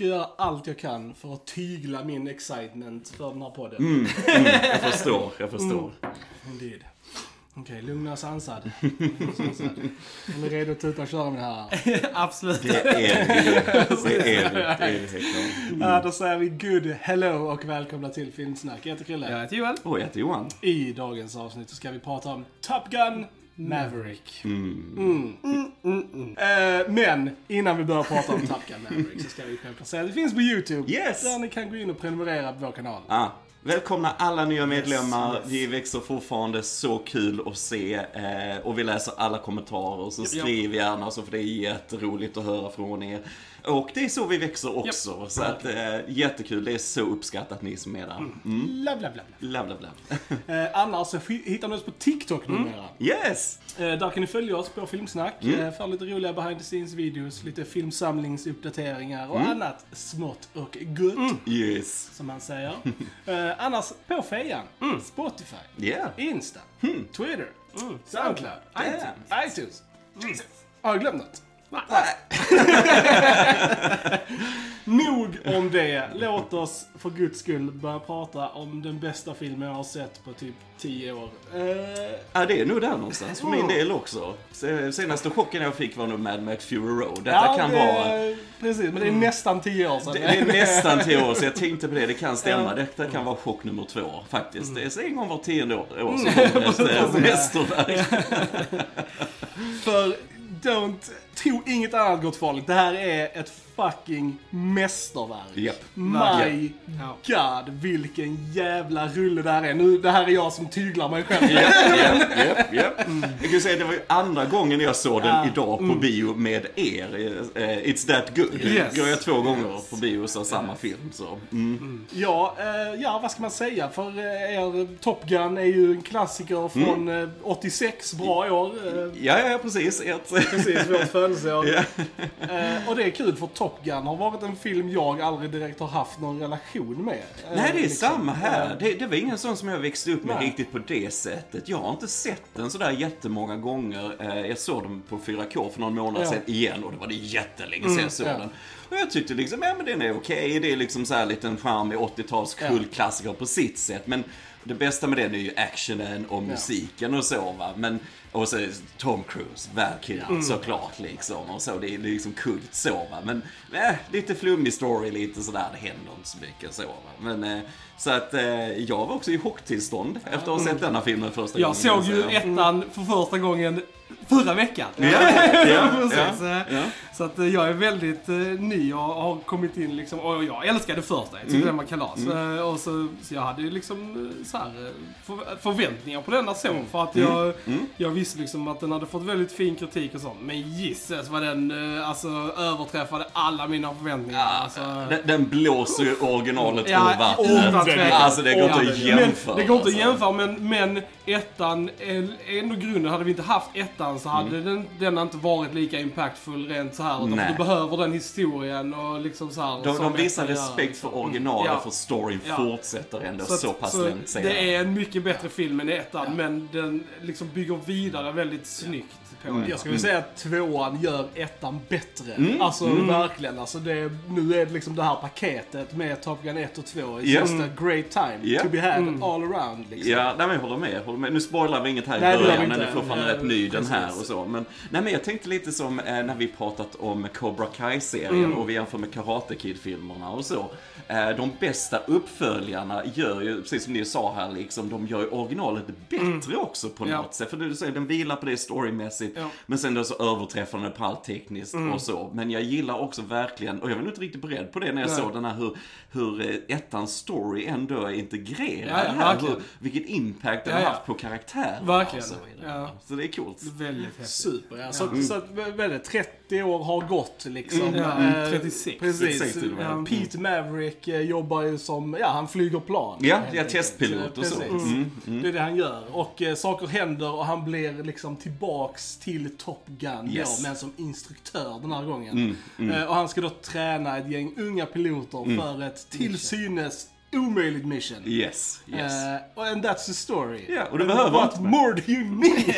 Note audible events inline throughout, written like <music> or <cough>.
ska göra allt jag kan för att tygla min excitement för den här podden. Mm, mm, jag förstår, jag förstår. Indeed. Okej, lugna och sansad. Lugn och sansad. Är ni redo att tuta och köra med det här? <laughs> Absolut. Det är vi. Det är vi. Det är vi helt klart. Ja, då säger vi good hello och välkomna till Filmsnack. Jag heter Krille. Jag heter Johan. Och jag heter Johan. I dagens avsnitt så ska vi prata om Top Gun Maverick. Mm. Mm, mm, mm, mm. Eh, men innan vi börjar prata om <laughs> Top Gun Maverick så ska vi självklart säga att det finns på YouTube. Yes! Där ni kan gå in och prenumerera på vår kanal. Ah, välkomna alla nya medlemmar. Vi växer fortfarande så kul att se. Eh, och vi läser alla kommentarer. Så skriv gärna så för det är jätteroligt att höra från er. Och det är så vi växer också. Så att, eh, jättekul. Det är så uppskattat ni som är där. Mm. Bla. bla. <laughs> Eh, annars så hittar ni oss på TikTok numera. Yes! Eh, där kan ni följa oss på Filmsnack. Mm. Eh, för lite roliga behind the scenes videos, lite filmsamlingsuppdateringar och annat smått och gott. Yes. Som man säger. <laughs> eh, annars på fejan. Spotify. Yeah. Insta. Twitter. Soundcloud. Damn. iTunes. iTunes. Jesus. Har jag glömt något? <laughs> Nog om det. Låt oss för guds skull börja prata om den bästa filmen jag har sett på typ 10 år. Eh, Ja, det är nog där någonstans för min del också. Se- Senaste chocken jag fick var nog Mad Max Fury Road. Detta ja, kan det, vara... Precis, men det är nästan 10 år sedan. Det är <laughs> nästan tio år så jag tänkte på det, det kan stämma. Detta kan vara chock nummer två faktiskt. Det är en gång var tionde år, år så kommer ett mästerverk. <laughs> För don't, tro inget annat gott folk. Det här är ett fucking mästerverk. Japp. My Ja. God, vilken jävla rulle det här är. Nu, det här är jag som tyglar mig själv. Japp, japp, <laughs> japp, japp. Jag kan säga det var andra gången jag såg den Ja. idag på bio med er. Eh, It's that good. Yes. Går jag två gånger på bio och samma film så. Mm. Ja, eh, ja, vad ska man säga? För eh, er Top Gun är ju en klassiker från eh, 86, bra år. Ja, ja, precis. Ert. precis, vårt födelseår. <laughs> Eh, och det är kul för Top Gun har varit en film jag aldrig direkt har haft någon relation med. Eh, Nej, det är liksom. samma här. Eh, Det, det var ingen sån som jag växte upp med Nej. riktigt på det sättet. Jag har inte sett den sådär jättemånga gånger. Eh, Jag såg den på 4K för någon månad Ja. sedan igen och det var det jättelänge sedan jag såg ja. den. Och jag tyckte liksom, ja men den är okej. Det är liksom så här liten charmig 80-tals Ja. kultklassiker på sitt sätt. Men det bästa med den är ju actionen och musiken och så va. Men, och så Tom Cruise, Valkyrie Mm. såklart liksom. Och så, det är liksom kult så va. Men eh, lite flummig story, lite sådär. Det händer inte så mycket så va. Men eh, så att eh, jag var också i chocktillstånd efter att ha sett denna filmen första Jag gången. såg kan ju ettan för första gången förra veckan. Ja, ja, ja, <laughs> Precis. ja, ja. Så att eh, jag är väldigt eh, ny och har kommit in liksom, och jag älskade första. Jag tyckte Mm. den var kalas. Eh, och så, så jag hade ju liksom eh, så här, för, förväntningar på denna så. Mm. För att jag, jag visste liksom att den hade fått väldigt fin kritik och sånt. Men gisses vad den alltså, överträffade alla mina förväntningar. Alltså, Den, den blåser ju originalet Ja, ur vattnet. utan tvekan. Alltså det går inte Ja, att men jämföra. Det går inte att alltså. jämföra, men, men ettan ändå grunden. Hade vi inte haft ettan så hade den, den inte varit lika impactful rent så här. Utan Mm. Du behöver den historien och liksom så här. De, de visar respekt liksom. för originalet, Ja. för storyn Ja. fortsätter ändå så, att- pass så långt senare. Det är en mycket bättre film än ettan, men den liksom bygger vidare väldigt snyggt på ettan. Jag skulle säga att tvåan gör ettan bättre. Mm. Alltså verkligen. Alltså det, nu är det liksom det här paketet med Top Gun 1 och 2. It's Ja. just a great time Ja. to be had Mm. all around. Liksom. Ja, nej men jag håller med, håller med. Nu spoilar vi inget här i Nej, början, den är fortfarande rätt ny den här precis. och så. Men, nej men jag tänkte lite som eh, när vi pratat om Cobra Kai-serien Mm. och vi jämför med Karate Kid-filmerna och så. Eh, de bästa uppföljarna gör ju, precis som ni sa här liksom, de gör ju originalet bättre också på Ja. något sätt. För du säger, den vilar på det storymässigt, Ja. men sen då så överträffar den det på allt tekniskt och så. Men jag gillar också verkligen, och jag var inte riktigt beredd på det när jag Nej. såg den här hur, hur eh, ettans story ändå är integrerad Ja, ja, här. Hur, vilket impact den Ja, har ja. haft på karaktären. Verkligen. och Så. Ja. så det är coolt. Väldigt häftigt. Super, ja. Så, så att, vad är det, 30 år har gått liksom. Mm, ja, Eh, 36. Precis. 36 till och med. Ja, Pete Maverick eh, jobbar ju som, ja han flyger plan. Ja, ja testpilot och så. Precis. Mm, Det är det han gör. Och eh, saker händer och han blir liksom tillbaks till Top Gun Yes. då, men som instruktör den här gången. Eh, och han ska då träna ett gäng unga piloter för ett till synes omöjligt mission. Yes, yes. Uh, and that's the story. Ja, och det behöver What inte- more do you need? <laughs>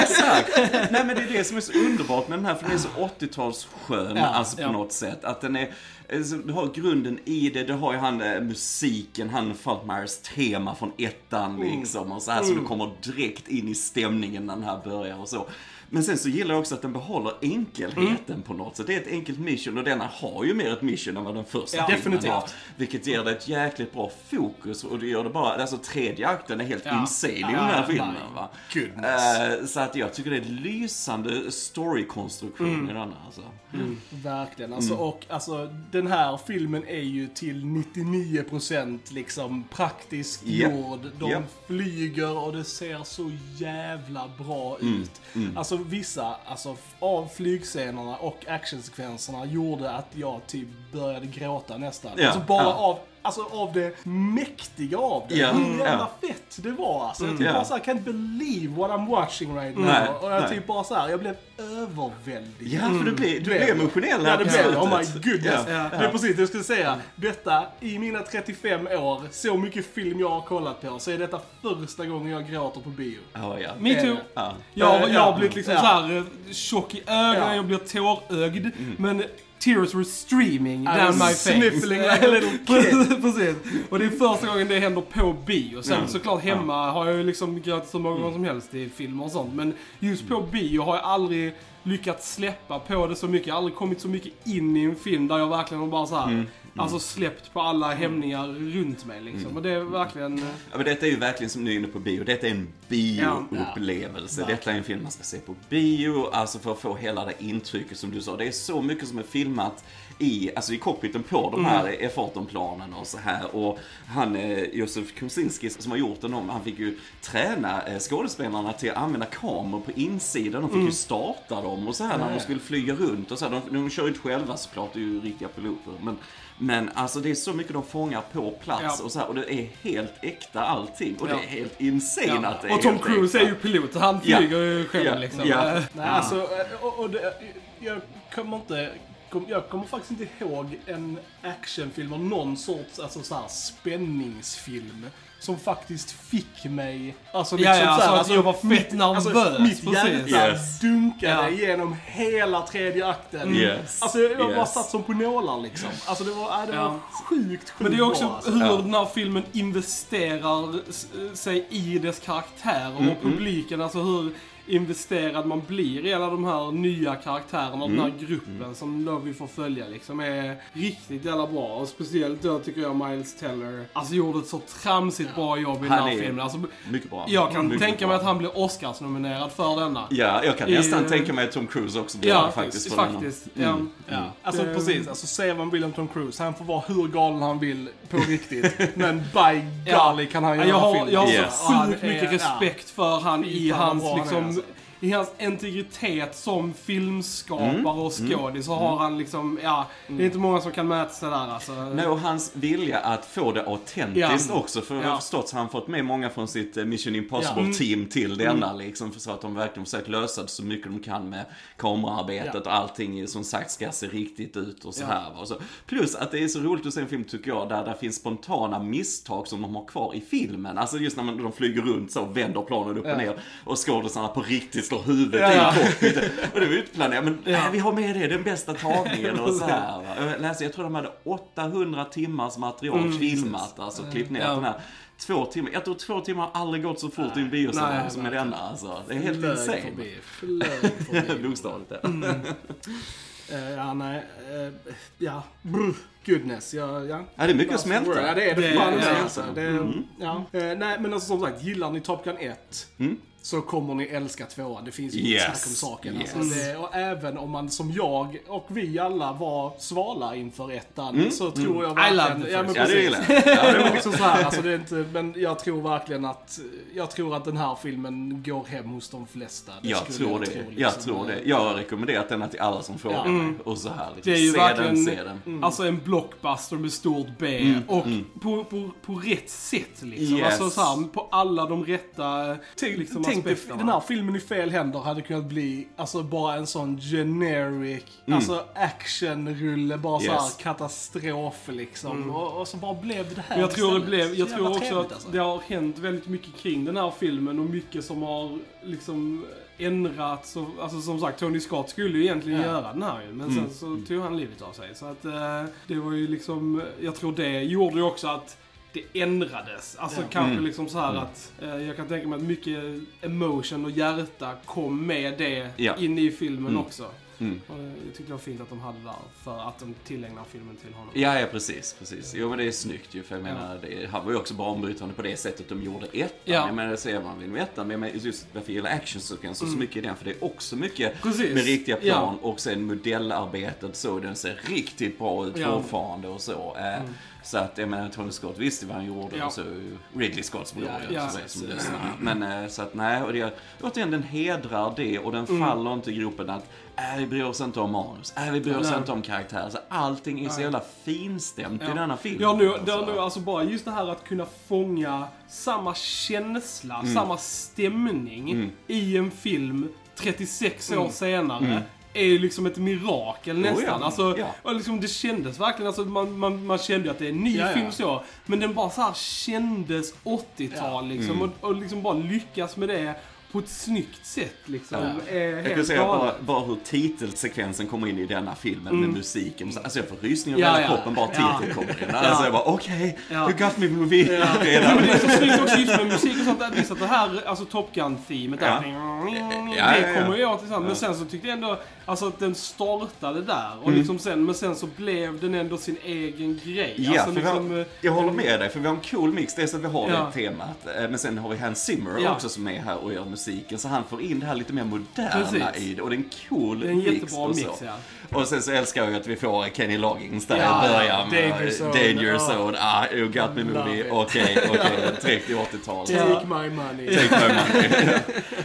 Exakt! Nej men det är det som är så underbart med den här, för den är så 80-talsskön, Ja, alltså på ja. något sätt. Att den är, alltså, du har grunden i det, du har ju han eh, musiken, han Falkmeyers tema från ettan Mm. liksom. Och så här, så du kommer direkt in i stämningen när den här börjar och så. Men sen så gillar jag också att den behåller enkelheten Mm. på något sätt. Det är ett enkelt mission och denna har ju mer ett mission än vad den första Ja, definitivt. har. Vilket ger det ett jäkligt bra fokus och det gör det bara, alltså tredje akten är helt Ja. insane i Ja, den här filmen va. Eh, så att jag tycker det är en lysande storykonstruktion Mm. i denna alltså. Verkligen. Alltså, Mm. Och alltså, den här filmen är ju till 99% liksom praktiskt Japp. gjord. De Japp. flyger och det ser så jävla bra Mm. ut. Alltså vissa alltså, av flygscenerna och actionsekvenserna gjorde att jag typ började gråta nästan. Ja, Alltså bara ja. av Alltså av det mäktiga av det. Ja, Hur jävla ja. fett det var alltså. Jag typ Ja. bara såhär, can't believe what I'm watching right now. Nej, och jag nej. typ bara såhär, jag blev överväldigad. Ja, för du blir, du Blev emotionell Ja, här det på blev. Oh my goodness. Ja. Det är precis det jag skulle säga. Detta, i mina 35 år, så mycket film jag har kollat på, så är detta första gången jag gråter på bio. Ja, ja. Me too. Ja. Jag, Ja, jag har ja. blivit liksom Ja. så här eh, tjock i ögonen, Ja. jag blir tårögd. Mm. Men tears were streaming I down my face. sniffling like a little kid. Precis. Och det är första gången det händer på bio. Sen Mm. såklart hemma har jag ju liksom gråtit så många gånger som helst i filmer och sånt. Men just på Mm. bio har jag aldrig lyckats släppa på det så mycket. Jag har aldrig kommit så mycket in i en film där jag verkligen bara så här, Mm. Alltså släppt på alla hämningar runt mig liksom. Och det är verkligen... eh, Ja, men detta är ju verkligen som är inne på bio. Detta är en bioupplevelse. Ja, detta är en film man ska se på bio, alltså för att få hela det intrycket som du sa. Det är så mycket som är filmat i, alltså i cockpiten på de här Mm. F18-planen och så här. Och han, eh, Josef Kosinski som har gjort den om, han fick ju träna eh, skådespelarna till att använda kameror på insidan. De fick Mm. ju starta dem och så här när de skulle flyga runt och så här. De, de kör ju inte själva såklart, det är ju riktiga piloter. Men, men alltså det är så mycket de fångar på plats Ja. och så här, och det är helt äkta allting. Och Ja. det är helt insane att det är Och Tom Cruise äkta. är ju pilot, han Ja. flyger ju själv Ja. liksom. Ja. Eh, Nej, alltså, eh, och, och det, jag kommer inte... Jag kommer faktiskt inte ihåg en actionfilm och någon sorts alltså, så här, spänningsfilm som faktiskt fick mig... Alltså, Ja, ja, så alltså här, att jag var fett mitt- nervös, Alltså, mitt hjärta Yes. dunkade Ja. genom hela tredje akten. Yes. Alltså, jag bara Yes. satt som på nålar liksom. Alltså, det var, äh, det var Ja. sjukt, sjukt Men det är också bra, alltså. hur Ja. den här filmen investerar sig i dess karaktär och Mm, publiken, alltså hur investerad man blir i alla de här nya karaktärerna och den Mm. här gruppen som då vi får följa liksom är riktigt jävla bra. Och speciellt då tycker jag Miles Teller, alltså gjorde ett så tramsigt bra jobb i den här är- filmen. Alltså, Mycket bra. jag kan Mycket tänka bra. mig att han blir Oscars-nominerad för denna. Ja, jag kan I- nästan tänka mig att Tom Cruise också blir Ja, det faktiskt. för denna. faktiskt. Mm. Ja. Ja. Alltså Det- precis, alltså säger man vill om Tom Cruise, han får vara hur galen han vill på riktigt. <laughs> men by Ja. golly kan han Ja, göra jag har, film. jag har Yes. så sjukt mycket respekt för han i hans, liksom, alltså. I hans integritet som filmskapare Mm. och skådis. Så har han liksom, ja, det är inte många som kan mäta sig där alltså. Nej, och hans vilja att få det autentiskt Ja. också. För jag har förstått så har han fått med många från sitt eh, Mission. Impossible-team till denna. Mm. Liksom, för så att de verkligen försökt lösa det så mycket de kan med kameraarbetet och allting som sagt ska se riktigt ut och så här. Och så. Plus att det är så roligt att se en film tycker jag, där det finns spontana misstag som de har kvar i filmen. Alltså just när man, de flyger runt så och vänder planen upp och ner och skådisarna på riktigt slår huvudet Ja. i cockpiten. Och det var utplanerat, men Ja. äh, vi har med det, den bästa tagningen och så här. Jag läste, jag tror de hade 800 timmars material filmat, alltså klippt ner Ja. den här. Två timmar, jag tror två timmar har aldrig gått så fort i en biosalong Nej, som med denna alltså. Det är helt Flög insane. förbi, flög förbi. <laughs> Bokstavligt ja. Eh, ja, nej. eh, ja, brr, goodness. Ja, ja. Ja, det är mycket att smälta. Ja, det är det. Alltså. ja. Eh, nej, men alltså som sagt, gillar ni Top Gun 1 Mm. Så kommer ni älska tvåan. Det finns ju inget Yes. snack om saken. Alltså. Yes. Det, och även om man som jag och vi alla var svala inför ettan så tror jag I love verkligen... Ja, men. Ja, det precis. gillar jag. Ja, det var <laughs> också så här, alltså det är inte, men jag tror verkligen att, jag tror att den här filmen går hem hos de flesta. Det Jag tror jag det. tro, Jag liksom. tror det. Jag har rekommenderat denna till alla som frågar Ja. mig. Och så här liksom. Det är ju se verkligen den, se den. alltså en blockbuster med stort B Mm, och På, på, på rätt sätt liksom. Yes. Alltså så här, på alla de rätta... Till, liksom, tänk dig, den här filmen i fel händer hade kunnat bli alltså bara en sån generic, alltså actionrulle, bara så Mm. Yes. här katastrof liksom. Och, och så bara blev det här jag tror, det blev, Så jag tror också trevligt, att alltså. det har hänt väldigt mycket kring den här filmen och mycket som har liksom ändrats. Och, alltså som sagt, Tony Scott skulle ju egentligen Ja. göra den här ju. Men Mm. sen så tog han livet av sig. Så att eh, det var ju liksom, jag tror det gjorde ju också att det ändrades. Alltså Ja. kanske Mm. liksom så här att eh, jag kan tänka mig att mycket emotion och hjärta kom med det Ja. in i filmen Mm. också. Mm. Och det- jag tyckte det var fint att de hade det där för att de tillägnar filmen till honom. Ja, ja precis, precis. Jo men det är snyggt ju, för jag Ja. menar, det, han var ju också banbrytande på det sättet de gjorde ettan. Ja. Jag menar, ser man vill ettan, men just varför jag gillar actionsekvenser så mycket i den, för det är också mycket Mm. Precis. med riktiga Ja. plan och sen modellarbetet så, den ser riktigt bra ut Ja. Mm. fortfarande och så. Eh, Så att jag menar, Tony Scott visste vad han gjorde Ja. och så Ridley Scotts bror Ja, ja, som, som lyssnar. Men eh, så att nej, och det, återigen den hedrar det och den faller inte i gropen att äh, vi bryr oss inte om manus, äh, vi bryr oss Nej. inte om karaktärer. Så allting är så jävla finstämt i Ja. denna film. Ja, nu, det, alltså. nu, alltså bara just det här att kunna fånga samma känsla, Mm. samma stämning i en film 36 år senare. Är ju liksom ett mirakel nästan. ja. Alltså, Ja. liksom, det kändes verkligen, alltså, man, man, man kände ju att det är en ny Ja, ja. film så. Men den bara så här kändes 80-tal liksom. Mm. Och, och liksom bara lyckas med det på ett snyggt sätt liksom. Ja. Är Jag kan säga bara, bara hur titelsekvensen kommer in i denna filmen med musiken. Alltså jag får rysningar Mm. Ja, hela ja. kroppen bara Ja. titeln kommer in. Alltså jag bara okej, Ja. you got me movie Ja. redan. Men det är så snyggt också just med musik och sånt. Visst att det här, alltså Top Gun-themet där. Ja. Det Ja, ja, ja. kommer jag till sen. Men Ja. sen så tyckte jag ändå, alltså att den startade där. Och Mm. liksom sen, men sen så blev den ändå sin egen grej. Ja, alltså för liksom, har, eh, jag håller med dig, för vi har en cool mix. Dels att vi har Ja. det temat, eh, men sen har vi Hans Zimmer Ja. också som är här och gör musiken. Så han får in det här lite mer moderna Precis. i det. Och det är en cool det är en mix. jättebra mix ja. Och sen så älskar jag att vi får Kenny Loggins där Ja, i början. med Danger Zone. Danger Ja. Zone. Ah, you got me movie. Okej, <laughs> okej. Direkt i 80-talet. Take my money. Take my money. <laughs>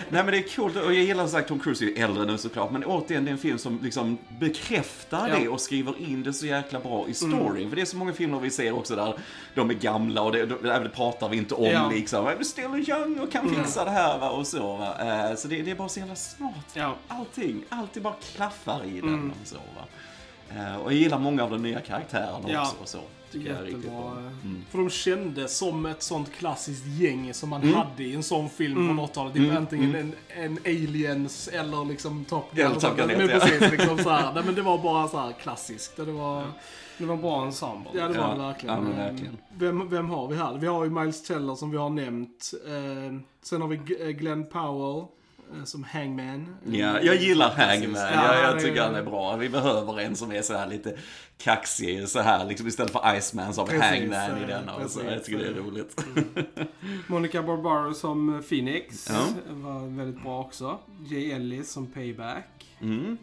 Nej men det är coolt och jag gillar som sagt Tom Cruise är ju äldre nu såklart. Men återigen det är en film som liksom bekräftar Ja. Mm. det och skriver in det så jäkla bra i storyn. För det är så många filmer vi ser också där de är gamla och det, det, det pratar vi inte om Ja. Mm. liksom. I'm still young och kan fixa det här va, och så va. Eh, Så det, det är bara så jävla smart. Ja. Allting, allting bara klaffar i den Mm. Och så va. Eh, Och jag gillar många av de nya karaktärerna Ja. också och så. Tycker jag är riktigt Jättebra. bra. Mm. För de kändes som ett sånt klassiskt gäng som man Mm. hade i en sån film från 80-talet. Typ antingen en, en Aliens eller liksom Top Gun. Eller Top Gun, men ja. precis, liksom så här. Nej, men det var bara så här klassiskt. Det var, Det var en bra ensemble. ja, det var Ja, det verkligen. ja, men verkligen. Vem, vem har vi här? Vi har ju Miles Teller som vi har nämnt. Eh, sen har vi eh, Glenn Powell som Hangman. Ja, jag gillar Hangman. Ja, jag, tycker han är bra. Vi behöver en som är så här lite kaxig så här liksom istället för Iceman så har vi Hangman i eh, den. Och så. Jag tycker det är eh. roligt. Monica Barbaro som Phoenix Ja. var väldigt bra också. Jay Ellis som Payback. Mm.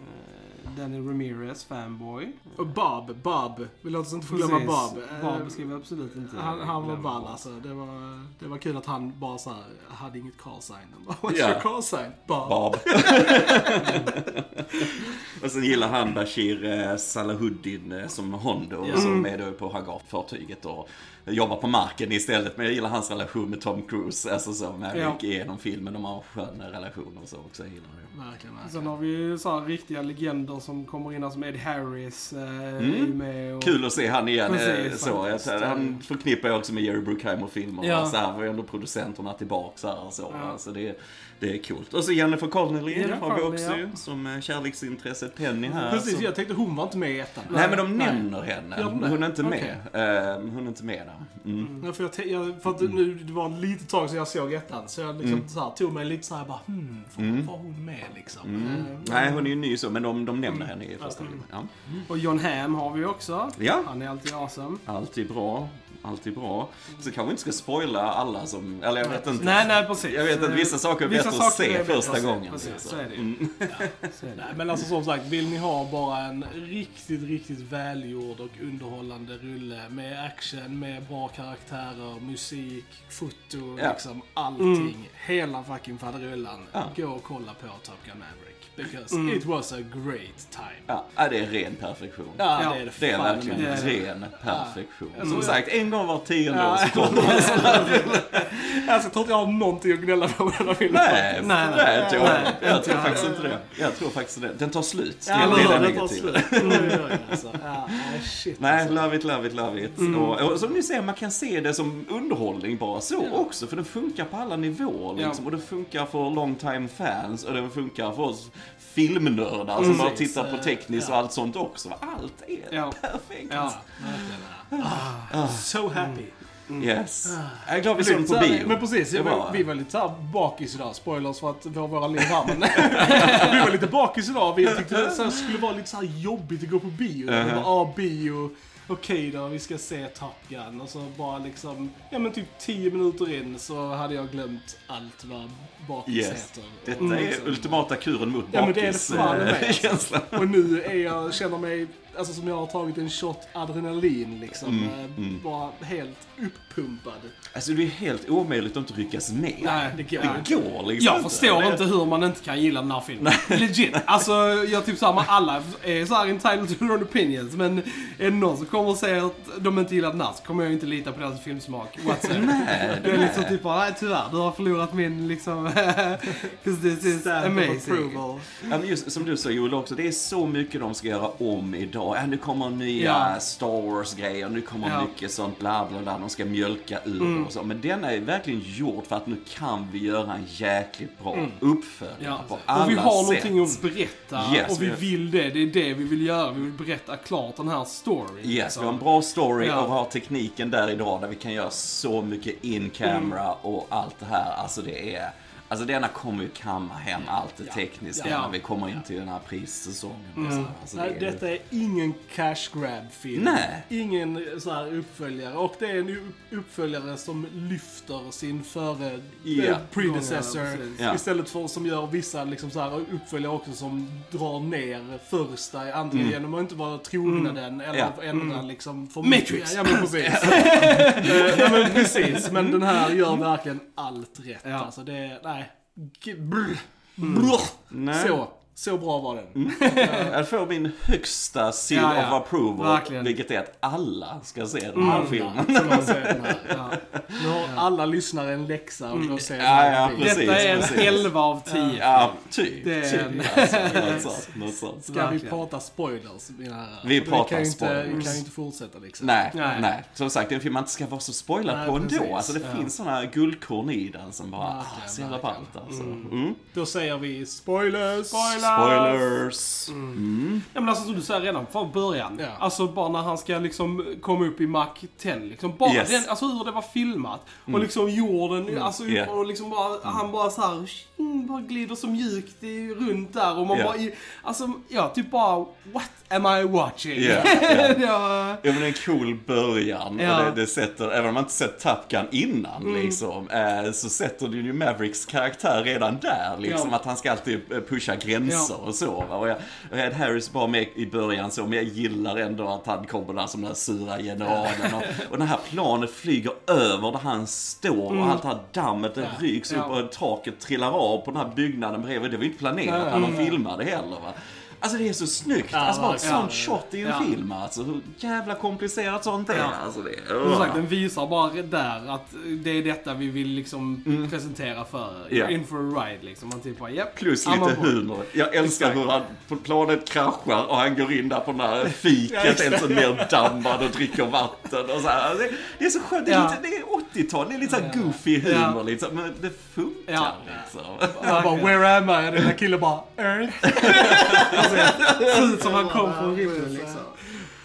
Danny Ramirez, Fanboy. Och Bob, Bob. Vi låter oss inte få glömma Precis. Bob. Eh, Bob ska vi absolut inte Han, han var ball alltså. Det var, det var kul att han bara så här, hade inget call sign. Han bara, What's Ja. your call sign? Bob. Bob. <laughs> och sen gillar han Bashir eh, Salahuddin eh, som Hondo Ja. som är då på Hagar-fartyget och jobbar på marken istället. Men jag gillar hans relation med Tom Cruise. Alltså så, när Ja. gick igenom filmen. De har en skön relation och så också. Jag gillar det. Verkligen, Sen verkligen. har vi ju så här riktiga legender som kommer in som Ed Harris. Eh, Mm. med och... Kul att se han igen. Precis, eh, så. Jag, faktiskt. han förknippar jag också med Jerry Bruckheimer-filmer. Ja. Så här var ju ändå producenterna tillbaka så här, så. Ja. Så det, det är coolt. Och så Jennifer Connelly Jennifer har vi också ja. ju, som eh, kärleksintresset Penny här. Precis, som, jag tänkte hon var inte med i ettan. Nej men de Nej. nämner henne. Hon är inte Okej. med. Eh, hon är inte med där. Mm. Ja, för, jag, jag, för att nu, det var lite tag sedan jag såg ettan, så jag liksom så här, tog mig lite så här bara hmm, var, Mm. var hon med liksom? Mm. Eh, Nej, hon är ju ny så, men de, de nämner henne i första Mm. filmen. Ja. Och John Hamm har vi också. Ja. Han är alltid awesome. Alltid bra. Alltid bra. Så kanske vi inte ska spoila alla som... Eller jag vet inte. Nej, nej precis. Jag vet att vissa saker är Vissa bättre att se första att gången. Precis, liksom. så är det. Mm. <laughs> Så är det. Nej, men alltså som sagt, vill ni ha bara en riktigt, riktigt välgjord och underhållande rulle med action, med bra karaktärer, musik, foto, Ja. liksom allting. Hela fucking faderullan. Ja. Gå och kolla på Top Gun Maverick. Because Mm. it was a great time. Ja, ja, det är ren perfektion. Ja, Ja, det är det Det är verkligen det är det. ren perfektion. Ja. Som Ja. sagt, en gång var tionde Ja. år så kommer han. <laughs> Alltså, jag tror inte jag har någonting att gnälla på med den här filmen. Nej, Nej, nej, nej. jag tror, Nej, jag tror faktiskt inte det. Jag tror faktiskt det. Den tar slut. Ja, det är Den tar negativa. <laughs> Ja, nej, love it, love it, love it. Och, och som ni ser, man kan se det som underhållning bara så också. För den funkar på alla nivåer liksom. Ja. Och det funkar för long time fans och den funkar för oss filmnördar som bara Precis, tittar på eh, tekniskt ja. och allt sånt också. Allt är Ja. <laughs> perfekt. Ja. Verkligen, ja. So happy. Yes. Jag är glad vi såg den på bio. Men precis, Det jag var, vi var lite såhär bakis idag. Spoilers för att vi har våra liv här men <laughs> Vi var lite bakis idag. Vi tyckte det skulle vara lite så här jobbigt att gå på bio. Vi Uh-huh. bara, ah, bio. Okej då, vi ska se Top Gun. Och så bara liksom, ja men typ 10 minuter in så hade jag glömt allt vad bakis Yes. heter. Detta Och är liksom- ultimata kuren mot Ja, men det är det bakis fan eh, med. <laughs> känslan. Och nu är jag, känner mig, alltså som jag har tagit en shot adrenalin liksom. eh, Bara helt uppumpad. Alltså det är helt omöjligt att inte ryckas med. Nej, det går. Det går liksom Jag förstår inte hur man inte kan gilla den här filmen. Legit. <laughs> Alltså, jag typ såhär, alla är såhär entitled to their own opinions. Men är det någon som kommer och säger att de inte gillar den här så kommer jag inte lita på deras filmsmak whatsoever. Nej, Det är liksom typ bara, nej tyvärr, du har förlorat min liksom... <laughs> 'Cause this is of amazing. approval. Ja, men just som du sa Joel också, det är så mycket de ska göra om idag. Ja, nu kommer nya Ja. Star Wars-grejer, nu kommer Ja. mycket sånt bla bla bla, de ska mjölka ur och så. Men den är verkligen gjord för att nu kan vi göra en jäkligt bra uppföljare Ja. på alla Och vi har sätt. någonting att berätta Yes, och vi vi- vill det. Det är det vi vill göra. Vi vill berätta klart den här storyn. Yes, liksom. vi har en bra story och vi har tekniken där idag där vi kan göra så mycket in camera Mm. och allt det här. Alltså det är... Alltså denna kommer ju kamma hem allt det tekniska Ja. när vi kommer in till den här prissäsongen. Mm. och så. Alltså, det Nej, är- detta är ingen cash grab film. Nej. Ingen så här uppföljare. Och det är en upp- uppföljare som lyfter sin före Ja. eh, predecessor. Ja. Istället för som gör vissa liksom så här uppföljare också som drar ner första. Antingen genom att inte vara trogna den eller Mm. Ja. ändra liksom för Matrix. Ja, men precis. <laughs> Eh, ja, men precis. Men den här gör verkligen allt rätt. Ja. Alltså det, nej. G- brr. Brr. Nej. Så. Så bra var den. <laughs> Jag får min högsta seal Ja, ja. of approval, Verkligen. vilket är att alla ska se den här filmen. Säger den här. Ja. Nu har alla lyssnare en läxa och gå och se den Ja, här ja, precis. Detta är en precis. 11 av 10. Ja, typ. Det är typ en- alltså, <laughs> något sånt. Något sånt. Ska vi Verkligen. prata spoilers, mina? Vi pratar kan ju inte, spoilers. Vi kan ju inte fortsätta liksom. Nej, nej, Nej. Som sagt, det är en film man inte ska vara så spoilad Nej, på ändå. precis. Alltså det Ja. finns såna guldkorn i den som bara, Verkligen, ah, så jävla ballt alltså. Mm. Då säger vi spoilers! Spoilers! Mm. Ja men alltså som du säger redan från början. Ja. Alltså bara när han ska liksom komma upp i Mach 10 liksom. Bara Yes. den, alltså hur det var filmat. Och liksom jorden, alltså Yeah. och liksom bara, han bara såhär, bara glider så mjukt i, runt där och man Ja. bara, alltså ja typ bara, what am I watching? Ja, <laughs> ja. ja. Ja men det är en cool början Ja. och det, det sätter, även om man inte sett Top Gun innan Mm. liksom, eh, så sätter det ju Mavericks karaktär redan där liksom. Ja. Att han ska alltid eh, pusha gränser och så. Va? Och jag, Ed Harris var med i början så, men jag gillar ändå att han kommer där som den här sura generalen. Och, och det här planet flyger över där han står och allt det här dammet det ryks Mm. Ja. upp och taket trillar av på den här byggnaden bredvid. Det var ju inte planerat när de filmade heller va. Alltså det är så snyggt. alltså bara ett sånt shot i en Ja. film alltså. Hur jävla komplicerat sånt är. Ja. Alltså, det, Som sagt, den visar bara där att det är detta vi vill liksom Mm. presentera för Ja. in for a ride liksom. Man typ bara. Plus I'm lite humor. Jag älskar Exakt. hur han, på planet kraschar och han går in där på den där fiket, helt så nerdammad och dricker vatten och så här. Alltså, Det, det är så skönt. Det är, Ja. lite, det är 80-tal, det är lite så här goofy humor Ja. liksom. Men det funkar Ja. liksom. Han bara, where am I? Och den där killen bara, Earth. <laughs> Ser ut som han kom från rymden liksom.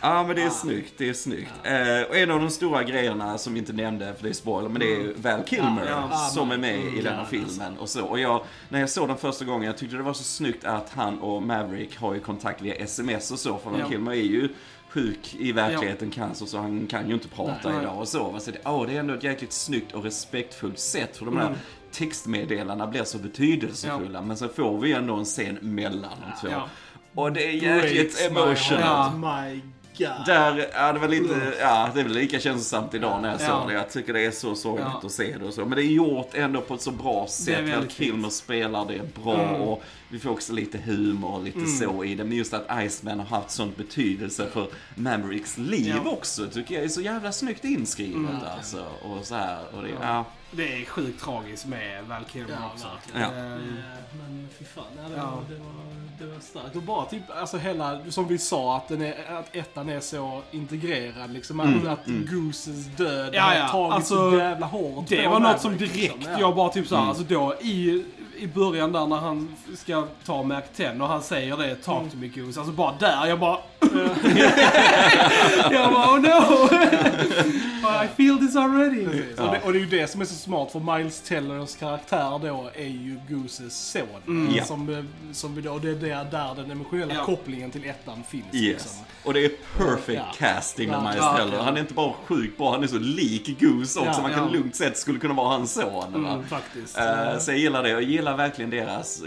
Ja men det är snyggt, det är snyggt. Eh, och en av de stora grejerna som vi inte nämnde, för det är spoiler, men det är ju Val Kilmer Ja, ja. som är med i den här Ja, filmen och så. Och jag, när jag såg den första gången, jag tyckte det var så snyggt att han och Maverick har ju kontakt via sms och så, för Val Ja. Kilmer är ju sjuk i verkligheten, cancer, så han kan ju inte prata Nej. idag och så. va. Så det, åh, det är ändå ett jäkligt snyggt och respektfullt sätt, för de Mm. här textmeddelandena blir så betydelsefulla. Men så får vi ändå en scen mellan de två. Ja. Och det är jäkligt emotional. God. Där, ja det var lite, ja det är väl lika känslosamt idag när jag såg Ja. det. Jag tycker det är så sorgligt Ja. att se det och så. Men det är gjort ändå på ett så bra är sätt. Val Kilmer spelar det bra och vi får också lite humor och lite Mm. så i det. Men just att Iceman har haft sån betydelse för Mavericks liv Ja. också tycker jag är så jävla snyggt inskrivet alltså. Och så här, och det, ja. Det är sjukt tragiskt med Val Kilmer Ja, också. Eh, Men fy fan, ja, det. Var, det, var, det var starkt. Och bara typ, alltså hela, som vi sa, att, den är, att ettan är så integrerad liksom. Att, att Gooses död Ja, har ja, tagit alltså, så jävla hårt Det var något som direkt, liksom. Ja. jag bara typ såhär, alltså då i, i början där när han ska ta Mac 10 och han säger det, talk to me Goose, alltså bara där, jag bara... <laughs> jag bara oh no! <laughs> I feel this already. Precis. Och, det, och det är ju det som är så smart, för Miles Tellers karaktär då är ju Gooses son. Ja. Som, eh, som vi då, och det är där, där den emotionella Ja. kopplingen till ettan finns. Yes. Liksom. Och det är perfect Ja. casting med Ja, Miles ja, Teller. ja. Han är inte bara sjukt bra, han är så lik Goose också. Ja, man kan ja. lugnt sett skulle kunna vara hans son. va? Mm, faktiskt. Eh, så jag gillar det. Jag gillar verkligen deras...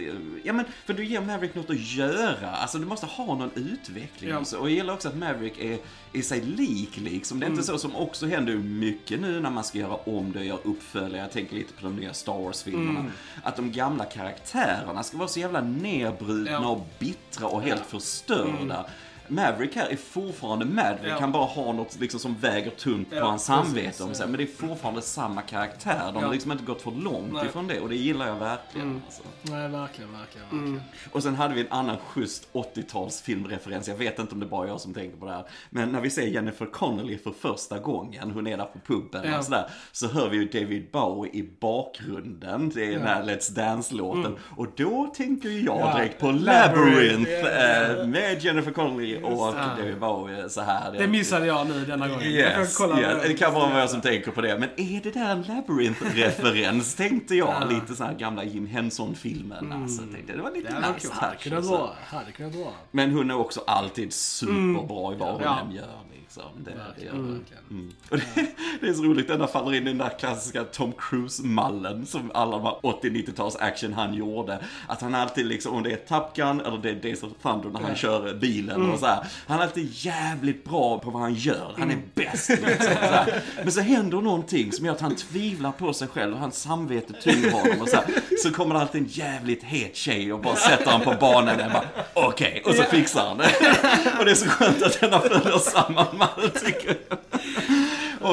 Ja men, för du ger Maverick något att göra. Alltså du måste ha någon utveckling. Ja. också. Och jag gillar också att Maverick är, är sig lik liksom. Det är Mm. inte så som också händer mycket nu när man ska göra om det och göra uppföljare. Jag tänker lite på de nya Star Wars-filmerna. Mm. Att de gamla karaktärerna ska vara så jävla nedbrutna Ja. Mm. och bittra och helt förstörda. Maverick här är fortfarande Maverick. Ja. Han bara har något liksom som väger tungt på Ja, hans samvete. om sig. Men det är fortfarande samma karaktär. De har liksom inte gått för långt Nej. ifrån det. Och det gillar jag verkligen. Mm. Alltså. Nej, verkligen, verkligen. Mm. verkligen. Och sen hade vi en annan schysst 80-tals filmreferens. Jag vet inte om det är bara jag som tänker på det här. Men när vi ser Jennifer Connelly för första gången, hon är där på puben och sådär. Så hör vi ju David Bowie i bakgrunden. Det är den här Let's Dance-låten. Och då tänker jag Mm. Ja, direkt på Labyrinth, Labyrinth. eh, med Jennifer Connelly och det. Bowie så här. Det missade jag nu denna gången. Yes, yes. det kan vara jag som tänker på det. Men är det där en Labyrinth-referens, <laughs> tänkte jag. Lite så här gamla Jim Henson-filmen. Alltså, tänkte, det var lite Det var nice. Hade kunnat alltså. vara. Hade kunnat vara. Men hon är också alltid superbra i vad hon Ja. än gör. Liksom. Det, det Verkligen, hon. verkligen. Mm. Och det, <laughs> det är så roligt, den där faller in i den där klassiska Tom Cruise-mallen som alla de här 80-90-tals action han gjorde. Att han alltid liksom, om det är Top Gun eller det är Days of Thunder när han kör bilen och så här. Han är alltid jävligt bra på vad han gör. Han är bäst. Liksom, så här. Men så händer någonting som gör att han tvivlar på sig själv och hans samvete tynger honom. Och så, här. så kommer det alltid en jävligt het tjej och bara sätter han på banan och bara okej, och så fixar han det. <laughs> Och det är så skönt att den har följer samma gammal, tycker jag.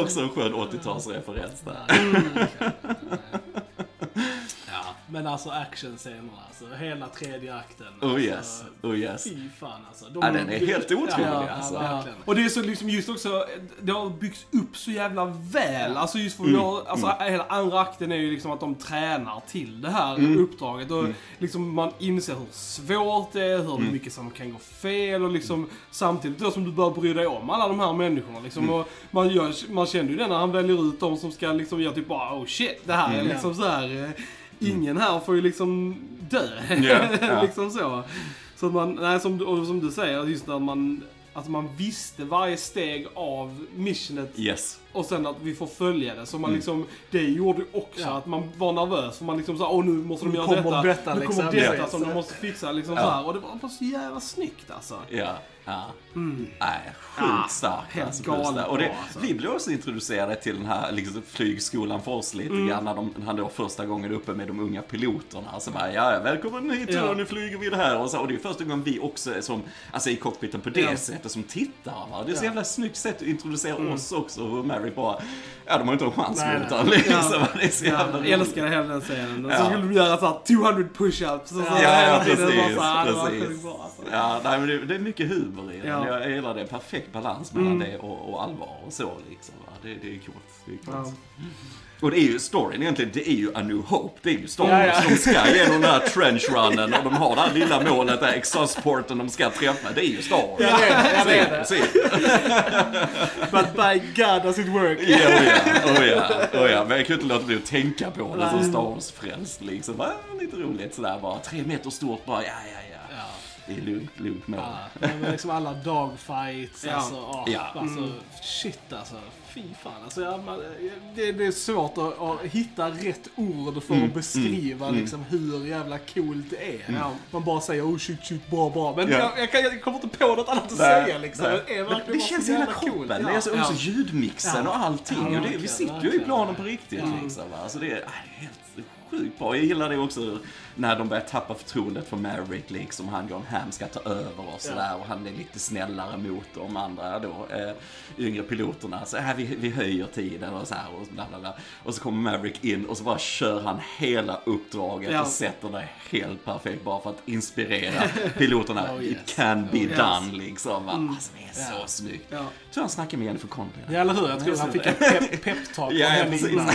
Också en skön 80-talsreferens där. Mm, Ja, men alltså actionscenerna, alltså hela tredje akten. Oh alltså, yes, oh yes. Fy fan alltså. De, Ja, den är helt otrolig, ja, alltså. Ja, verkligen. Och det är så liksom just också, det har byggts upp så jävla väl. Alltså just för Mm. har, alltså hela andra akten är ju liksom att de tränar till det här Mm. uppdraget. Och liksom man inser hur svårt det är, hur Mm. mycket som kan gå fel och liksom samtidigt då som du bör bry dig om alla de här människorna liksom. Mm. Och man, gör, man känner ju det när han väljer ut de som ska liksom göra typ bara oh shit, det här är Mm. liksom så här. Eh, Ingen här får ju liksom dö. Ja. <laughs> liksom så. Så att man, nej som, du- och som du säger, just när man, att man visste varje steg av missionet Yes. och sen att vi får följa det. Så man liksom, det gjorde ju också Ja. att man var nervös för man liksom sa åh nu måste de Nu göra kommer detta. detta, nu kommer liksom. detta Ja. som de måste fixa liksom Ja. så här. Och det var så jävla snyggt alltså. Ja, ja. Nej, sjukt Mm. Ja, starkt. helt alltså, galet. Och det, bra, alltså. Vi blev också introducerade till den här liksom, flygskolan för oss lite Mm. grann när, de, han då första gången uppe med de unga piloterna. Så bara, ja, välkommen hit Ja. nu flyger vi det här. Och, så, och det är första gången vi också är som, alltså i cockpiten på det Ja. sättet som tittar. Va? Det är så Ja. jävla snyggt sätt att introducera Mm. oss också. Och Mary bara, ja de har inte en chans Nej, mot honom. Liksom. Ja. Det är så Ja, jävla jag roligt. älskade hela den scenen. Och så skulle du göra såhär 200 push-ups. så Ja, hela ja, precis. bara så precis. bra, alltså. Ja, nej, men det, det är mycket humor den. Ja. Jag gillar det. Perfekt balans mellan Mm. det och, och allvar och så liksom. Det, det är coolt. Det är coolt. Ja. Och det är ju storyn egentligen, det är ju A New Hope. Det är ju Star Ja, Wars. ja. De ska genom den här <laughs> trenchrunnen och de har det här lilla målet, där exhausporten de ska träffa. Det är ju Star Wars. Vet det, vet det. se. <laughs> But by God does it work. Ja, oh ja, oh ja, oh ja. Men jag kan inte låta bli att tänka på det som Star Wars-frälst liksom. Lite roligt sådär bara. Tre meter stort bara, ja, ja, ja. Det är lugnt, lugnt mål. Ja, men liksom alla dogfights, Ja. alltså, åh, Ja. alltså shit alltså. Fy fan. Alltså, ja, man, det, det är svårt att, att hitta rätt ord för Mm, att beskriva mm, liksom, hur jävla coolt det är. Ja. Man bara säger oh shit shit bra bra. Men Ja. jag, jag, kan, jag kommer inte på något annat att Nej, säga liksom. nej. Det, är Men verkligen det känns så i hela kroppen. är Ja. alltså Ja. ljudmixen Ja. och allting. Ja, och det, vi sitter ju i planen på riktigt Ja. liksom. Alltså det är, äh, det är helt sjukt bra. Jag gillar det också när de börjar tappa förtroendet för Maverick liksom. Han John Hamm ska ta över och sådär. Och han är lite snällare mot de andra då, eh, yngre piloterna. Så här, vi, vi höjer tiden och så här och bla bla bla. Och så kommer Maverick in och så bara kör han hela uppdraget Ja. och sätter det helt perfekt bara för att inspirera <laughs> piloterna. Oh, It yes. can be Oh, yes. done liksom. Va? Mm. Alltså det är så Ja. snyggt. Ja. Jag tror han snackade med Jennifer Connelly. Ja, eller hur? Jag tror han fick en pep, peptalk <laughs> från ja, henne precis. innan.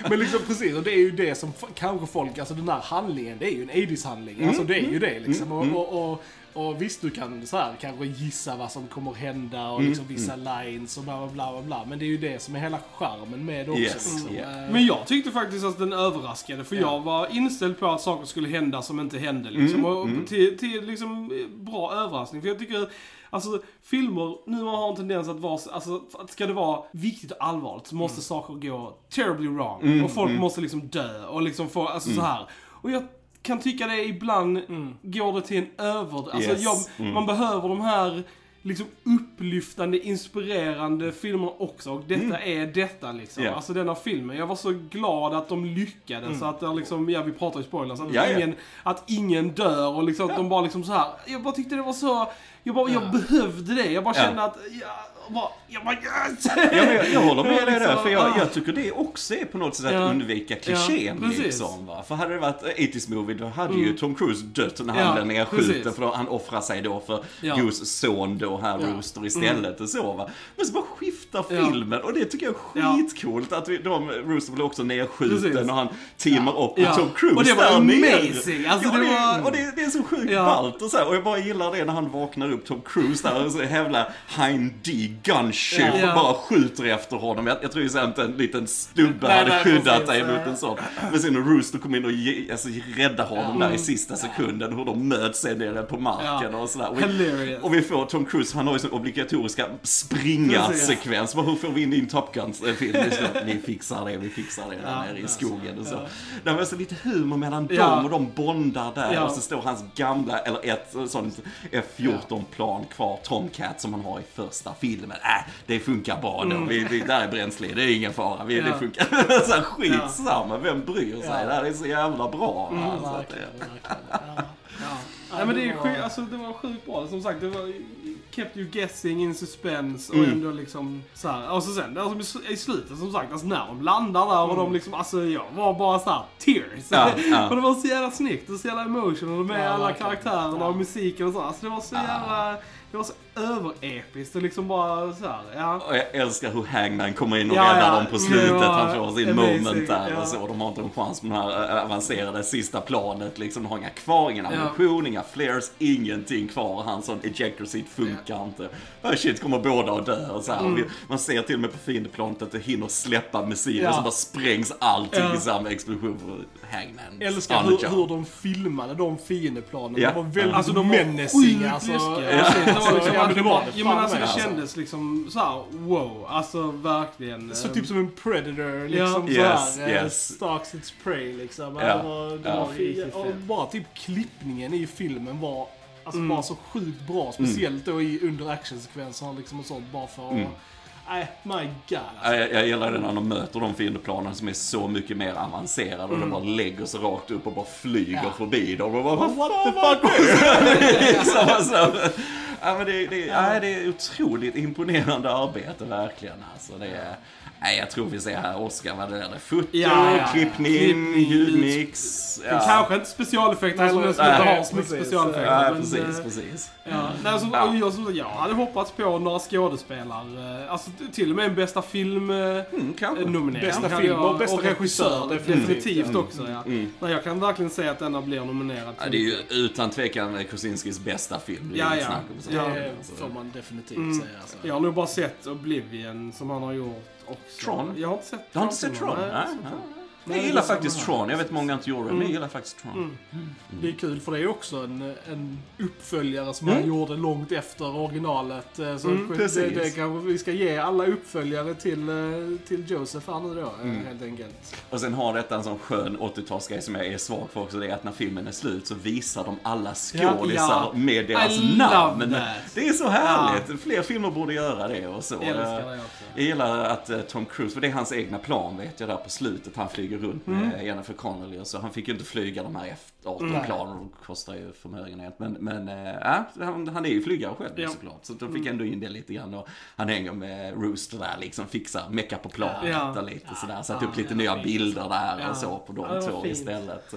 <laughs> Men liksom precis, och det är ju det som kanske folk, alltså den här handlingen, det är ju en 80s-handling. Alltså det är ju det liksom. Mm, Och, och, och, och visst, du kan så här kanske gissa vad som kommer hända och Mm, liksom vissa lines och bla bla bla bla bla. Men det är ju det som är hela charmen med det också. Yes, liksom. yeah. Eh, Men jag tyckte faktiskt att den överraskade, för Ja. jag var inställd på att saker skulle hända som inte hände. Liksom. Mm, och mm. Till, till liksom eh, bra överraskning. För jag tycker, alltså filmer nu har en tendens att vara, så- alltså att ska det vara viktigt och allvarligt så måste saker gå terribly wrong. Mm, och folk mm. måste liksom dö och liksom få, alltså så här. Och jag kan tycka det ibland går det till en över... Alltså Yes. jag, Mm. man behöver de här liksom upplyftande, inspirerande filmerna också. Och detta är detta liksom. Ja. Alltså denna filmen. Jag var så glad att de lyckades. Så att det liksom, ja vi pratar ju spoilers. Att, Ja, ja. ingen, att ingen dör och liksom att de bara liksom så här. Jag bara tyckte det var så... Jag, bara, jag Ja. behövde det. Jag bara Ja. kände att... Jag bara, jag bara yes! Ja, men jag, jag håller med <laughs> dig där, liksom, för jag, ah. jag tycker det också är på något sätt att undvika klichén Ja, liksom. Va? För hade det varit 80s movie då hade ju Tom Cruise dött när han Ja, blev nedskjuten för då, han offrar sig då för Ja. Goose son då, här Ja. Rooster istället och så va. Men så bara skiftar filmen och det tycker jag är skitcoolt att vi, de, Rooster blir också nedskjuten Precis. och han teamar upp med. Tom Cruise Och det var amazing. Alltså, ja, det var- Och det, det är så sjukt ballt och så här, och jag bara gillar det när han vaknar upp Tom Cruise där och så jävla Hein D gunship Ja. och bara skjuter efter honom. Jag, jag tror ju sen inte en liten stubbe Nej, hade nej, skyddat dig mot en sån. Men sen när Rooster kom in och ge, alltså, räddade honom där i sista sekunden, hur de möts sen nere på marken Ja. och sådär. Och vi, och vi får Tom Cruise, han har ju sin obligatoriska springa-sekvens. Hur får vi in din Top Gun-film? Vi <laughs> fixar det, vi fixar det där Ja, nere i ja, skogen och så. ja. Det var så lite humor mellan Ja. dem och de bondar där. Ja. Och så står hans gamla, eller ett sånt F14-plan kvar, Tomcat, som han har i första filmen. Äh, det funkar bra då. Vi, vi, där är bränsle det är ingen fara. Vi, Det Mm. Ja. funkar. <laughs> så här, skitsamma, vem bryr sig? Ja. Det här är så jävla bra. Mm. verkligen, det- verkligen. Ja. Ja, men det, är sjukt, alltså, det var sjukt bra. Som sagt, det var kept you guessing in suspense och Mm. ändå liksom så här. Och så sen, alltså, i slutet som sagt, alltså, när de landar där och de liksom, alltså jag var bara så här tears. Ja, ja. <laughs> och det var så jävla snyggt och så jävla emotional med Ja, alla verkligen. karaktärerna Ja. och musiken och så. Alltså det var så jävla, det var så överepiskt och liksom bara så här, ja. Och jag älskar hur Hangman kommer in och Ja, räddar ja. dem på slutet. Han får sin amazing, moment där ja. och så. De har inte en chans med det här äh, avancerade sista planet. Liksom, de har inga kvar, ingen ammunition, inga flares, ingenting kvar. Hans sån ejector seat funkar inte. Oh, shit, kommer båda att dö och så här. Mm. Man ser till och med på fiendeplanet att det hinner släppa missiler Ja. så bara sprängs allting i samma explosion. Hangman. älskar hur, hur de filmade de fiendeplanen. De var väldigt Alltså de var menacing. sjukt Alltså, men det var det. Ja men alltså det alltså. kändes liksom såhär, wow. Alltså verkligen. Så eh, typ som en predator, liksom Ja. Yes, såhär. eh, yes. Stalks its prey, liksom. Ja. Det var, det Ja. var, och bara typ klippningen i filmen var alltså Mm. bara så sjukt bra. Speciellt då i under actionsekvenserna liksom och sånt. Bara för att... Mm. Nej, my god Ja, alltså. Jag, jag gillar det när de möter de fiendeplanen som är så mycket mer avancerade och de bara lägger sig rakt upp och bara flyger Ja. förbi dem. Och bara, What fan the fuck? det? <laughs> Liksom, alltså. ja, men det, det, ja. det är otroligt imponerande arbete verkligen. Alltså, det är, nej, jag tror vi ser här Oscar vad det är. Foto, Ja, ja. klippning, Klippning, ljudmix. Ja. Kanske inte specialeffekter som inte Nej, har så mycket precis. specialeffekter. Ja, men, precis, eh, precis. Ja, nej, alltså, Ja. och jag, sagt, jag hade hoppats på några skådespelare. eh, Alltså till och med en bästa film eh, Mm, kanske. nominering. Bästa kan film och bästa regissör, definitivt. Definitivt också ja. Mm. Nej, jag kan verkligen säga att denna blir nominerad. Ja, det är ju utan tvekan Kosinskis bästa film. Ja, ja. snack om så. Ja. Det får man definitivt Mm. säga. Alltså. Jag har nog bara sett Oblivion som han har gjort också. Tron? Jag har inte sett Du har inte sett Tron? Nej, Nej, Jag gillar faktiskt. Tron. Jag vet många inte gjorde det, men jag gillar faktiskt Tron. Det är kul för det är också en, en uppföljare som Mm. han gjorde långt efter originalet. eh, Så Mm, det, det kanske vi ska ge alla uppföljare till, eh, till Joseph här nu då, eh, Mm. helt enkelt. Och sen har detta en sån skön 80-talsgrej som jag är svag för också. Det är att när filmen är slut så visar de alla skådisar Ja. med deras I namn. Det är så härligt. Fler filmer borde göra det och så. Jag. Jag gillar att Tom Cruise, för det är hans egna plan vet jag där på slutet. Han flyger runt med Mm. Jennifer Connelly och så. Han fick ju inte flyga de här F-18-planen, de kostar ju förmögenhet. Men, men äh, ja, han, han är ju flygare själv Ja. såklart. Så de fick ändå in det lite grann. Och han hänger med Rooster där liksom, fixar, meckar på planet Ja. och lite sådär. Satt Ja, upp lite nya fint. bilder där Ja. och så på de Ja, två fint. istället.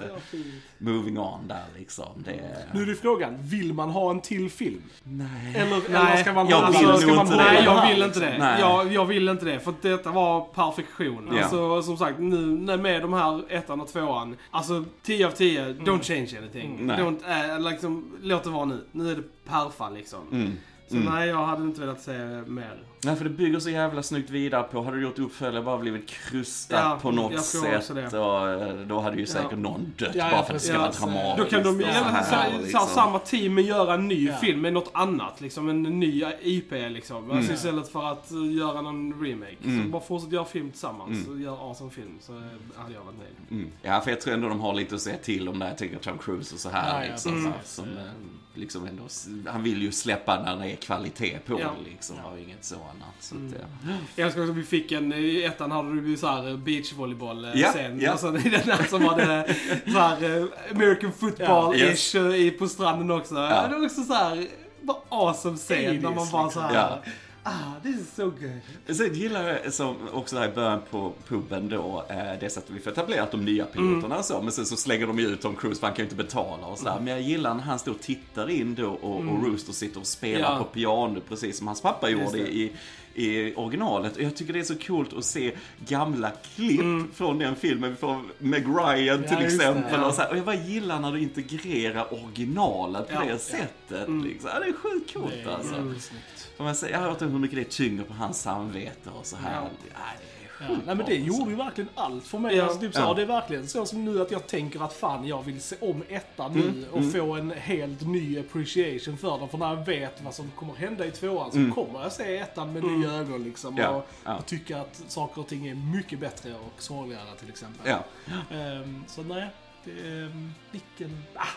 Moving on där liksom. Det... Nu är det frågan, vill man ha en till film? Nej. Eller, eller Nej, ska man jag vill ska nog man inte. Nej, jag vill inte det. Nej. Jag, jag vill inte det, för detta var perfektion. Ja. Alltså, som sagt, nu när med de här ettan och tvåan. Alltså, 10 av 10, Mm. Don't change anything. Nej. Don't, äh, liksom, låt det vara nu. Nu är det perfa liksom. Mm. Så Mm. nej, jag hade inte velat se mer. Nej, för det bygger så jävla snyggt vidare på. Hade du gjort uppföljare bara blivit krustat Ja, på något jag tror också sätt. det. Och, eh, då hade ju säkert Ja. någon dött Ja, ja, bara för att det ska vara Ja, dramatiskt. Då kan de och ja, så här, så, så, liksom. samma team göra en ny Ja. film med något annat. Liksom en ny IP liksom. Alltså Mm. istället för att uh, göra någon remake. Mm. Så bara fortsätt göra film tillsammans. Mm. Gör awesome film. Så eh, hade jag varit nöjd. Mm. Ja, för jag tror ändå de har lite att säga till om det. Jag tänker Tom Cruise och så här. Liksom, Mm. så, som, eh, liksom ändå, han vill ju släppa när det är kvalitet på Ja. liksom. Och inget så annat. Så Mm. att, ja. Jag älskar också att vi fick en, i ettan hade du ju såhär beachvolleyboll eh, Ja, sen. ja. Och sen i den här som hade såhär eh, American football-ish Ja, eh, i- på stranden också. Ja. Det var också såhär, bara awesome scen när man bara liksom. såhär, Ja. Ah, this is so good. Sen gillar jag som också där i början på puben då, eh, det sättet vi får etablerat de nya piloterna och så, men sen så slänger de ju ut Tom Cruise för han kan ju inte betala och sådär. Men jag gillar när han står och tittar in då och, och Rooster sitter och spelar Ja. på piano precis som hans pappa Just gjorde det. i, i originalet. Och jag tycker det är så coolt att se gamla klipp från den filmen, från Meg Ryan till Ja, just det, exempel. ja. Och, så här, och jag bara gillar när du integrerar originalet på Ja, det sättet. Liksom. Ja, det är sjukt coolt Det är alltså. Får man säga, jag har hört hur mycket det tynger på hans samvete och så här. Ja. Ja. nej men det gjorde ju verkligen allt för mig. Ja. Alltså, typ så, Ja. ja. Det är verkligen så som nu att jag tänker att fan jag vill se om ettan nu Mm, och få en helt ny appreciation för den. För när jag vet vad som kommer hända i tvåan så kommer jag se ettan med nya ögon liksom. Ja, Och, ja. och tycka att saker och ting är mycket bättre och sorgligare till exempel. Ja, Ehm, så nej, det är, um, vilken... Ah,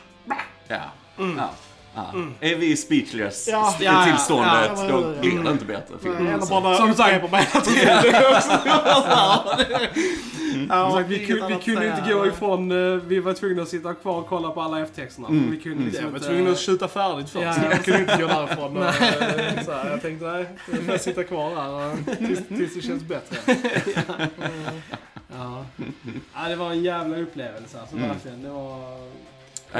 ja, ja. Ja. Är vi speechless Ja. st- Ja, tillståndet, ja, ja, då blir det inte bättre film. Bara Som sagt- på mig <laughs> Ja, vi, inget ku, vi kunde inte gå ifrån, eh, vi var tvungna att sitta kvar och kolla på alla F-texterna. Mm. Vi kunde Mm. liksom var tvungen att skjuta färdigt först. Ja. Jag kunde inte gå därifrån. Och, eh, så här, jag tänkte nej, jag får sitta kvar här och, tills, tills det känns bättre. <laughs> Ja. ja, det var en jävla upplevelse alltså, Mm. verkligen. Det var...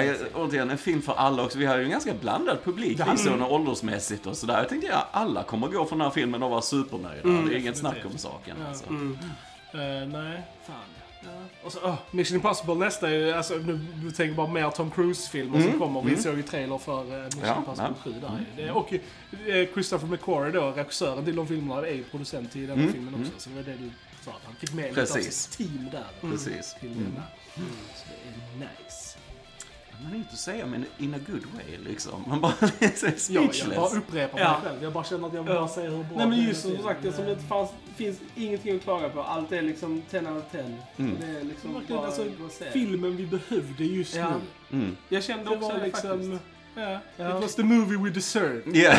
Ja, jag- återigen, en film för alla också. Vi har ju en ganska blandad publik, Ja. liksom, åldersmässigt och sådär. Jag tänkte ja, alla kommer gå från den här filmen och vara supernöjda. Mm, det är inget snack om saken. Ja. Alltså. Mm. Eh, nej, fan. Ja. Och så, oh, Mission Impossible nästa är ju, alltså nu du tänker bara mer Tom Cruise-filmer som Mm, kommer. Vi mm. såg ju trailer för uh, Mission Ja, Impossible ja. 7 där. Det, och eh, Christopher McQuarrie då, regissören till de filmerna, är ju producent i den här Mm, filmen också. mm. Så det var det du sa, att han fick med lite av Precis. sitt team där. Precis. Till Mm. Så det är nice. Man är inte säga, men in a good way liksom. Man bara <laughs> är Ja, speechless. jag bara upprepar Ja. mig själv. Jag bara känner att jag Ja. bara säga hur bra Nej men just som sagt, det som inte fanns, finns ingenting att klaga på. Allt är liksom 10 out of 10. Mm. Det är liksom bara alltså, filmen vi behövde just Ja. nu. Mm. Jag kände Det också var det liksom... faktiskt. Ja, Ja. It was the movie we deserved. Yeah.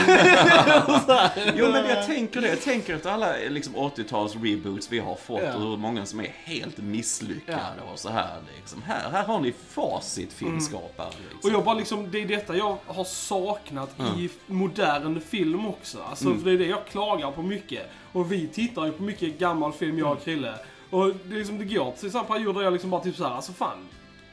<laughs> jo men jag tänker det. Jag tänker efter alla liksom, 80-tals reboots vi har fått Ja. och hur många som är helt misslyckade och så här. Liksom. Här, här har ni facit filmskapare. Liksom. Och jag bara liksom, det är detta jag har saknat Ja. i modern film också. Alltså, Mm. för det är det jag klagar på mycket. Och vi tittar ju på mycket gammal film, jag och Krille. Och det, är liksom, det går till samma period där jag liksom bara typ såhär, alltså fan.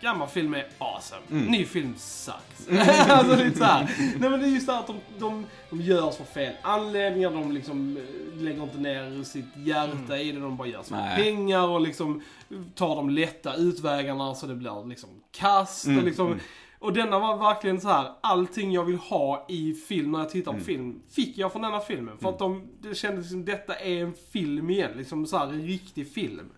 Gammal film är awesome. Mm. Ny film sucks. <laughs> alltså lite såhär. <laughs> Nej men det är just det här att de, de, de görs för fel anledningar. De liksom eh, lägger inte ner sitt hjärta i det. De bara gör Nej. pengar och liksom tar de lätta utvägarna så det blir liksom kast. Mm, Och, liksom, mm. och denna var verkligen så här allting jag vill ha i film när jag tittar på Mm. film, fick jag från denna filmen. För att de, det kändes som detta är en film igen. Liksom så här en riktig film.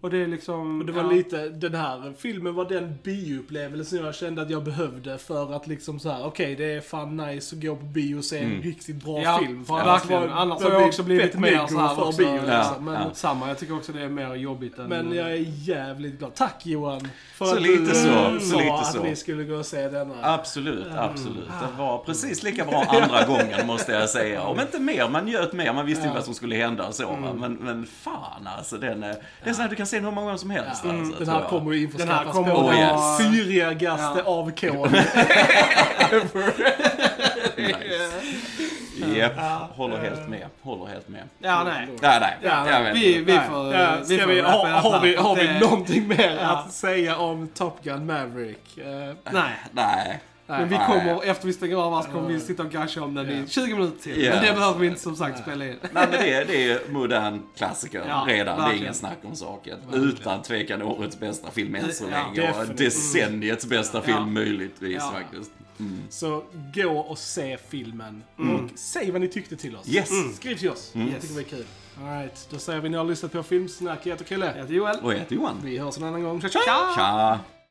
Och det är liksom... Och det var ja. lite, den här filmen var den bioupplevelsen jag kände att jag behövde för att liksom så här: okej det är fan nice att gå på bio och se en riktigt bra Ja, film. För ja, annars var- Annars har jag blir också blivit mer negro så här för också. bio Ja, liksom. Men, ja. Samma, jag tycker också det är mer jobbigt än... men jag är jävligt glad. Tack Johan! För Så att lite du så, sa så lite att så. vi skulle gå och se denna. Absolut, absolut. Det var precis lika bra andra <laughs> gången måste jag säga. Om inte mer, man njöt mer, man visste ju vad som skulle hända och så. va. Men, men fan alltså, den är, det är sån här du kan se den hur många gånger som helst. Alltså, Den tror här kommer ju Den här införskaffas kommer på den vara- syrigaste Ja. av kol. <laughs> Japp, håller helt med. Håller helt med. Ja, nej. Nej, nej. Ja, vet Vi, vi Nej, får... ja, vi får vi, wrappa har, vi, har vi det- någonting mer Ja. att säga om Top Gun Maverick? Eh, Nej. Nej. Men vi Nej. kommer, efter vi stänger av här så kommer vi sitta och gasha om den i 20 minuter till. Ja. Men det behöver vi inte som sagt spela in. Nej men det är, det är modern klassiker Ja, redan. Det är verkligen. ingen snack om saken. Utan tvekan årets bästa film än så Ja, länge. och definitivt. decenniets bästa film Ja. möjligtvis Ja. faktiskt. Så gå och se filmen. Och säg vad ni tyckte till oss. Yes. Skriv till oss. Jag tycker det är kul. Alright, då säger vi ni har lyssnat på Filmsnack. Jag heter Chrille. Jag heter Joel. Och jag heter Johan. Vi hörs en annan gång. Tja, tja! Tja! Tja!